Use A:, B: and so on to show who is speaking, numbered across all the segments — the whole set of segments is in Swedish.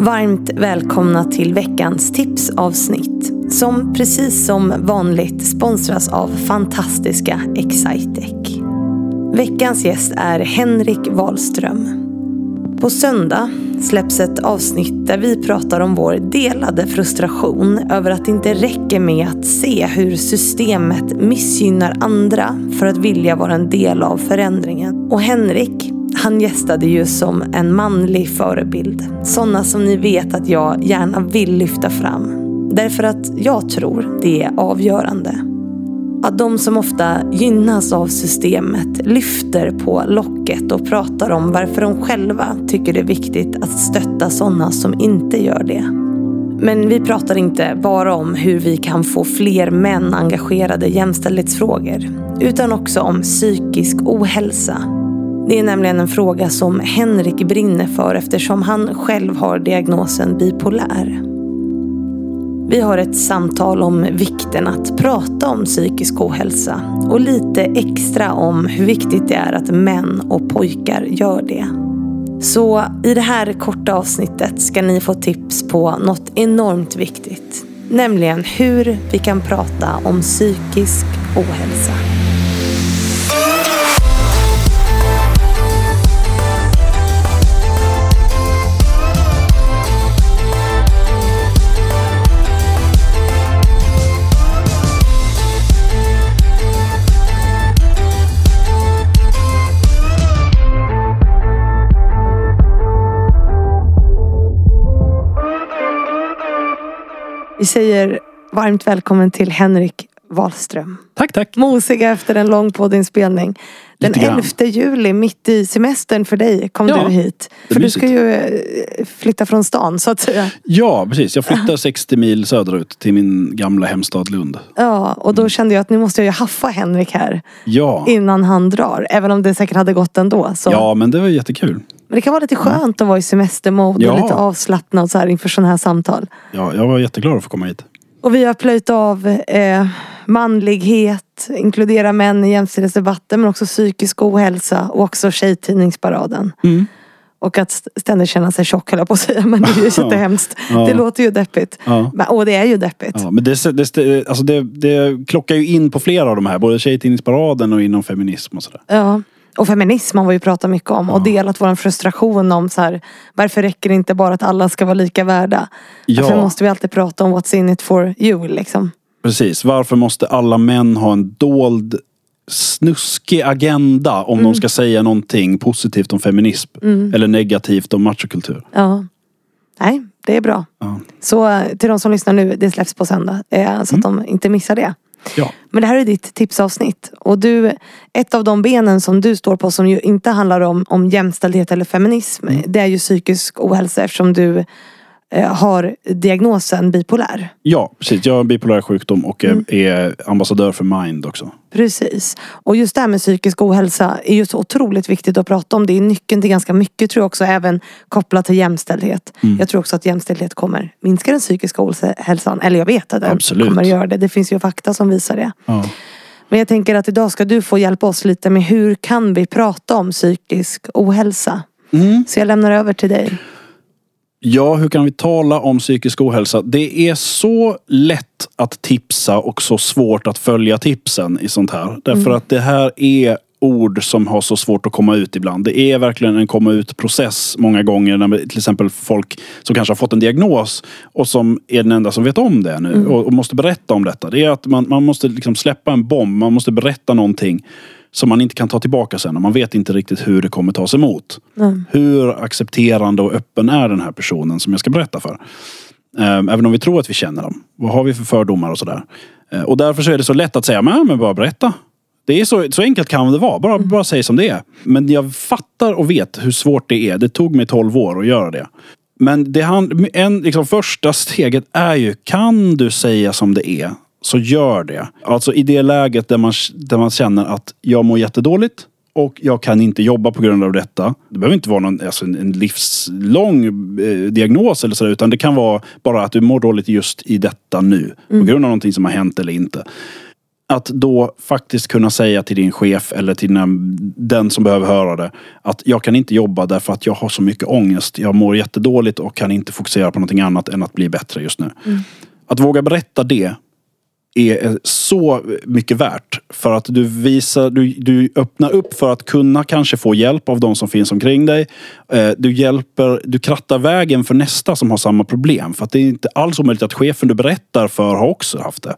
A: Varmt välkomna till veckans tipsavsnitt som precis som vanligt sponsras av fantastiska Excitec. Veckans gäst är Henrik Wahlström. På söndag släpps ett avsnitt där vi pratar om vår delade frustration över att det inte räcker med att se hur systemet missgynnar andra för att vilja vara en del av förändringen. Och Henrik, han gästade ju som en manlig förebild. Sådana som ni vet att jag gärna vill lyfta fram. Därför att jag tror det är avgörande. Att de som ofta gynnas av systemet lyfter på locket och pratar om varför de själva tycker det är viktigt att stötta sådana som inte gör det. Men vi pratar inte bara om hur vi kan få fler män engagerade i jämställdhetsfrågor. Utan också om psykisk ohälsa. Det är nämligen en fråga som Henrik brinner för eftersom han själv har diagnosen bipolär. Vi har ett samtal om vikten att prata om psykisk ohälsa och lite extra om hur viktigt det är att män och pojkar gör det. Så i det här korta avsnittet ska ni få tips på något enormt viktigt. Nämligen hur vi kan prata om psykisk ohälsa. Vi säger varmt välkommen till Henrik Wahlström.
B: Tack, tack.
A: Mosiga efter en lång poddinspelning. Den
B: Lite grann.
A: 11 juli, mitt i semestern för dig, kom
B: Ja,
A: du hit. För du ska ju eh, flytta från stan så att säga.
B: Ja, precis. Jag flyttar 60 mil söderut till min gamla hemstad Lund.
A: Ja, och då kände jag att nu måste jag ju haffa Henrik här
B: Ja,
A: innan han drar. Även om det säkert hade gått ändå. Så.
B: ja men det var jättekul.
A: Men det kan vara lite skönt att vara i semestermode
B: Ja.
A: och lite avslappnad så här inför sådana här samtal.
B: Ja, jag var jätteglad att få komma hit.
A: Och vi har plöjt av eh, manlighet, inkludera män i jämställdhetsdebatten men också psykisk ohälsa och också Tjejtidningsparaden.
B: Mm.
A: Och att ständigt känna sig tjock höll jag på att säga men det är ju jättehemskt.
B: Ja.
A: Det låter ju deppigt.
B: Ja.
A: Men, och det är ju deppigt.
B: Ja, men det, det, alltså det, det klockar ju in på flera av de här. Både Tjejtidningsparaden och inom feminism och sådär.
A: Ja. Och feminism har vi ju pratat mycket om och delat vår frustration om så här, varför räcker det inte bara att alla ska vara lika värda?
B: Ja.
A: Varför måste vi alltid prata om what's in it for you liksom?
B: Precis. Varför måste alla män ha en dold snuskig agenda om de ska säga någonting positivt om feminism? Eller negativt om machokultur?
A: Ja. Nej, det är bra.
B: Ja.
A: Så eh, till de som lyssnar nu, det släpps på söndag. eh, Så att de inte missar det.
B: Ja.
A: Men det här är ditt tipsavsnitt. Och du, ett av de benen som du står på som ju inte handlar om, om jämställdhet eller feminism. Det är ju psykisk ohälsa eftersom du har diagnosen bipolär.
B: ja, precis. Jag har en bipolär sjukdom och är, är ambassadör för Mind också.
A: Precis. Och just det här med psykisk ohälsa är ju så otroligt viktigt att prata om. Det är nyckeln till ganska mycket tror jag också, även kopplat till jämställdhet. Jag tror också att jämställdhet kommer minska den psykiska ohälsan. Eller jag vet att det
B: Absolut.
A: kommer göra det. Det finns ju fakta som visar det.
B: Ja.
A: Men jag tänker att idag ska du få hjälpa oss lite med hur kan vi prata om psykisk ohälsa?
B: Mm.
A: Så jag lämnar över till dig.
B: Ja, hur kan vi tala om psykisk ohälsa? Det är så lätt att tipsa och så svårt att följa tipsen i sånt här. Därför att det här är ord som har så svårt att komma ut ibland. Det är verkligen en komma ut process många gånger när till exempel folk som kanske har fått en diagnos och som är den enda som vet om det nu och, och måste berätta om detta. Det är att man, man måste liksom släppa en bomb, man måste berätta någonting som man inte kan ta tillbaka sen och man vet inte riktigt hur det kommer tas emot. Hur accepterande och öppen är den här personen som jag ska berätta för? Ehm, Även om vi tror att vi känner dem. Vad har vi för fördomar och sådär? Eh, Och därför så är det så lätt att säga, men, bara berätta. Det är så, så enkelt kan det vara. Bara, bara säg som det är. Men jag fattar och vet hur svårt det är. Det tog mig 12 år att göra det. Men det han, en, liksom, första steget är ju, kan du säga som det är, så gör det. Alltså i det läget där man, där man känner att jag mår jättedåligt och jag kan inte jobba på grund av detta. Det behöver inte vara någon, alltså en, en livslång eh, diagnos eller så, utan det kan vara bara att du mår dåligt just i detta nu. På grund av någonting som har hänt eller inte. Att då faktiskt kunna säga till din chef eller till den, den som behöver höra det att jag kan inte jobba därför att jag har så mycket ångest. Jag mår jättedåligt och kan inte fokusera på någonting annat än att bli bättre just nu. Att våga berätta det är så mycket värt. För att du visar, du, du öppnar upp för att kunna kanske få hjälp av de som finns omkring dig. Eh, Du hjälper, du krattar vägen för nästa som har samma problem. För att det är inte alls omöjligt att chefen du berättar för har också haft det.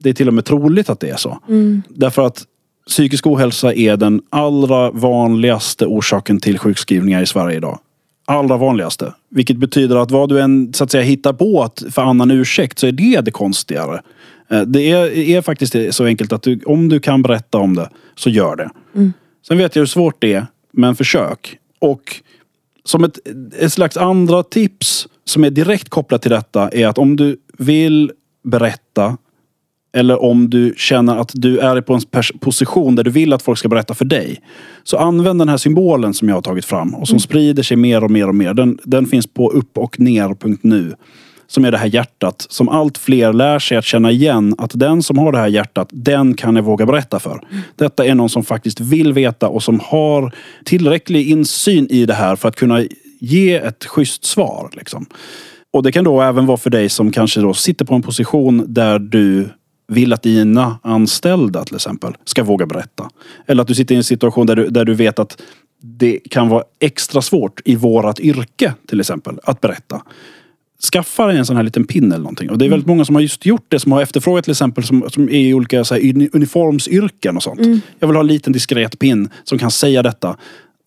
B: Det är till och med troligt att det är så. Därför att psykisk ohälsa är den allra vanligaste orsaken till sjukskrivningar i Sverige idag. Allra vanligaste. Vilket betyder att vad du än så att säga hittar på att för annan ursäkt så är det det konstigare. Eh, Det är, är faktiskt så enkelt att du, om du kan berätta om det så gör det. Sen vet jag hur svårt det är, men försök. Och som ett, ett slags andra tips som är direkt kopplat till detta är att om du vill berätta eller om du känner att du är på en position där du vill att folk ska berätta för dig. Så använd den här symbolen som jag har tagit fram och som sprider sig mer och mer och mer. Den, den finns på upp och ner.nu. Som är det här hjärtat som allt fler lär sig att känna igen att den som har det här hjärtat, den kan jag våga berätta för. Detta är någon som faktiskt vill veta och som har tillräcklig insyn i det här för att kunna ge ett schysst svar. Liksom. Och det kan då även vara för dig som kanske då sitter på en position där du vill att dina anställda till exempel ska våga berätta. Eller att du sitter i en situation där du, där du vet att det kan vara extra svårt i vårat yrke till exempel att berätta. Skaffa dig en sån här liten pin eller någonting. Och det är väldigt många som har just gjort det. Som har efterfrågat till exempel som, som är i olika så här, uni- uniformsyrken och sånt. Jag vill ha en liten diskret pin som kan säga detta.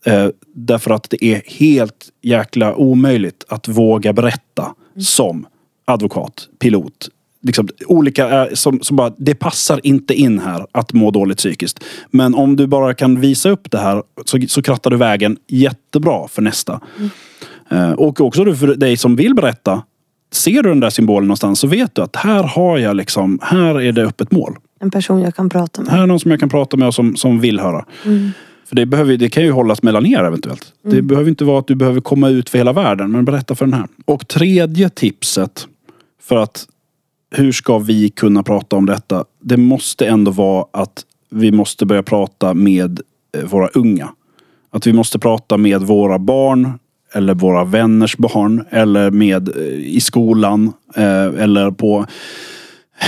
B: Eh, därför att det är helt jäkla omöjligt att våga berätta som advokat, pilot. Liksom, olika eh, som, som bara, det passar inte in här att må dåligt psykiskt. Men om du bara kan visa upp det här så, så krattar du vägen jättebra för nästa. Eh, och också för dig som vill berätta. Ser du den där symbolen någonstans så vet du att här har jag liksom, här är det öppet mål.
A: En person jag kan prata med.
B: Här är någon som jag kan prata med och som, som vill höra. För det, behöver, det kan ju hållas mellan er eventuellt. Det behöver inte vara att du behöver komma ut för hela världen. Men berätta för den här. Och tredje tipset för att hur ska vi kunna prata om detta? Det måste ändå vara att vi måste börja prata med eh, våra unga. Att vi måste prata med våra barn eller våra vänners barn eller med eh, i skolan eh, eller på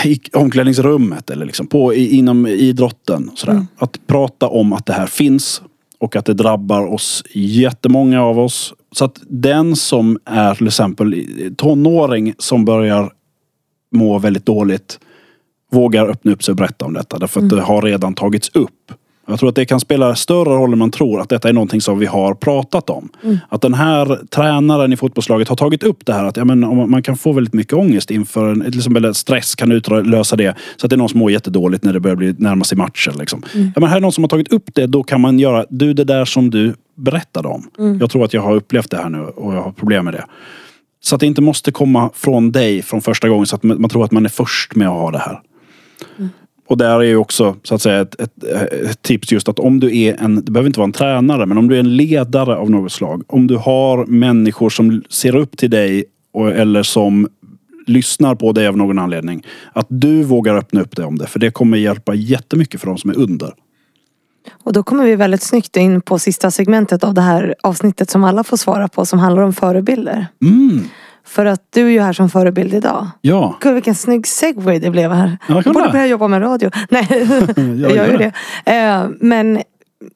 B: i omklädningsrummet eller liksom på, inom idrotten. Sådär. Att prata om att det här finns och att det drabbar oss jättemånga av oss. Så att den som är till exempel tonåring som börjar må väldigt dåligt vågar öppna upp sig och berätta om detta. Därför att det har redan tagits upp. Jag tror att det kan spela större roll än man tror att detta är någonting som vi har pratat om. Att den här tränaren i fotbollslaget har tagit upp det här att ja, men, man kan få väldigt mycket ångest inför en, exempel ett stress kan utlösa det. Så att det är någon som mår jättedåligt när det börjar bli närma sig matchen. Liksom. Ja, men här är någon som har tagit upp det. Då kan man göra, du det där som du berättade om. Jag tror att jag har upplevt det här nu och jag har problem med det. Så att det inte måste komma från dig från första gången så att man, tror att man är först med att ha det här. Och där är ju också så att säga ett, ett, ett tips just att om du är en, det behöver inte vara en tränare, men om du är en ledare av något slag. Om du har människor som ser upp till dig och, eller som lyssnar på dig av någon anledning. Att du vågar öppna upp dig om det. För det kommer hjälpa jättemycket för de som är under.
A: Och då kommer vi väldigt snyggt in på sista segmentet av det här avsnittet som alla får svara på som handlar om förebilder.
B: Mm,
A: För att du är ju här som förebild idag.
B: ja.
A: Gud vilken snygg segway det blev här.
B: Ja,
A: Jag borde börja jobba med radio. Nej, jag gör ju det. Eh, Men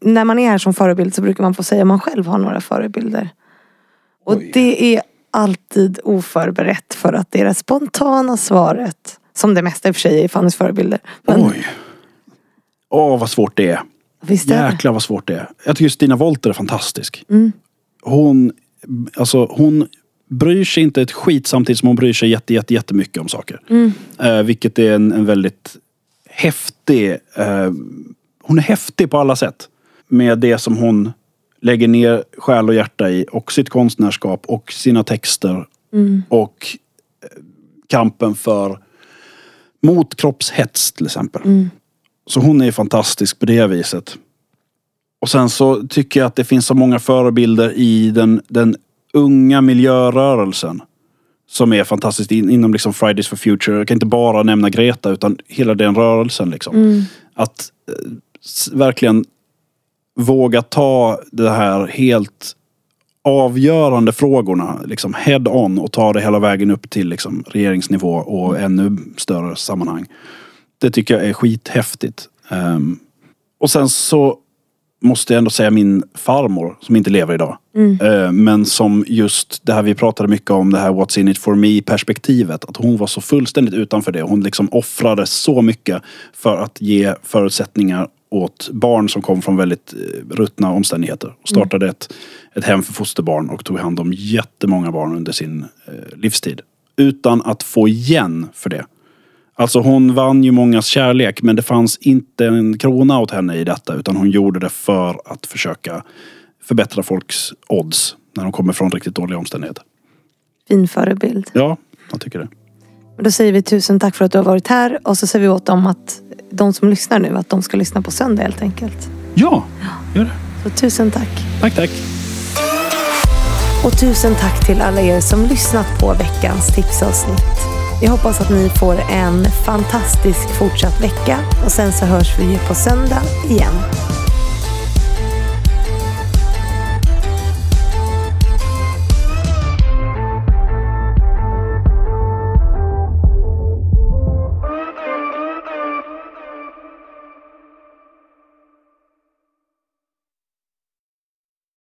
A: när man är här som förebild så brukar man få säga om man själv har några förebilder. Och
B: Oj.
A: det är alltid oförberett för att det är det spontana svaret. Som det mesta i och för sig är Fannys förebilder. Men
B: Oj. Åh, vad svårt det är
A: visst är det?
B: Jäklar vad svårt det är. Jag tycker Stina Wolter är fantastisk.
A: Mm.
B: Hon, alltså, hon bryr sig inte ett skit samtidigt som hon bryr sig jätte, jätte, jättemycket om saker.
A: Mm.
B: Eh, vilket är en, en väldigt häftig... Eh, hon är häftig på alla sätt. Med det som hon lägger ner själ och hjärta i och sitt konstnärskap och sina texter.
A: Mm.
B: Och eh, kampen för mot kroppshets till exempel.
A: Mm.
B: Så hon är fantastisk på det viset. Och sen så tycker jag att det finns så många förebilder i den, den unga miljörörelsen. som är fantastiskt in, inom liksom Fridays for Future. Jag kan inte bara nämna Greta utan hela den rörelsen. Liksom. Att eh, verkligen våga ta det här helt avgörande frågorna liksom head on och ta det hela vägen upp till liksom regeringsnivå och ännu större sammanhang. Det tycker jag är skithäftigt. Ehm, och sen så måste jag ändå säga min farmor som inte lever idag. Eh, men som just det här vi pratade mycket om, det här what's in it for me perspektivet. Att hon var så fullständigt utanför det. Hon liksom offrade så mycket för att ge förutsättningar åt barn som kom från väldigt eh, ruttna omständigheter. Och startade ett, ett hem för fosterbarn och tog hand om jättemånga barn under sin eh, livstid. Utan att få igen för det. Alltså hon vann ju mångas kärlek men det fanns inte en krona åt henne i detta utan hon gjorde det för att försöka förbättra folks odds när de kommer från riktigt dåliga omständigheter.
A: Fin förebild.
B: Ja, jag tycker det.
A: Då säger vi tusen tack för att du har varit här och så säger vi åt dem att de som lyssnar nu att de ska lyssna på söndag helt enkelt.
B: Ja, gör det.
A: Så tusen tack.
B: Tack, tack.
A: Och tusen tack till alla er som lyssnat på veckans tipsavsnitt. Jag hoppas att ni får en fantastisk fortsatt vecka och sen så hörs vi ju på söndag igen.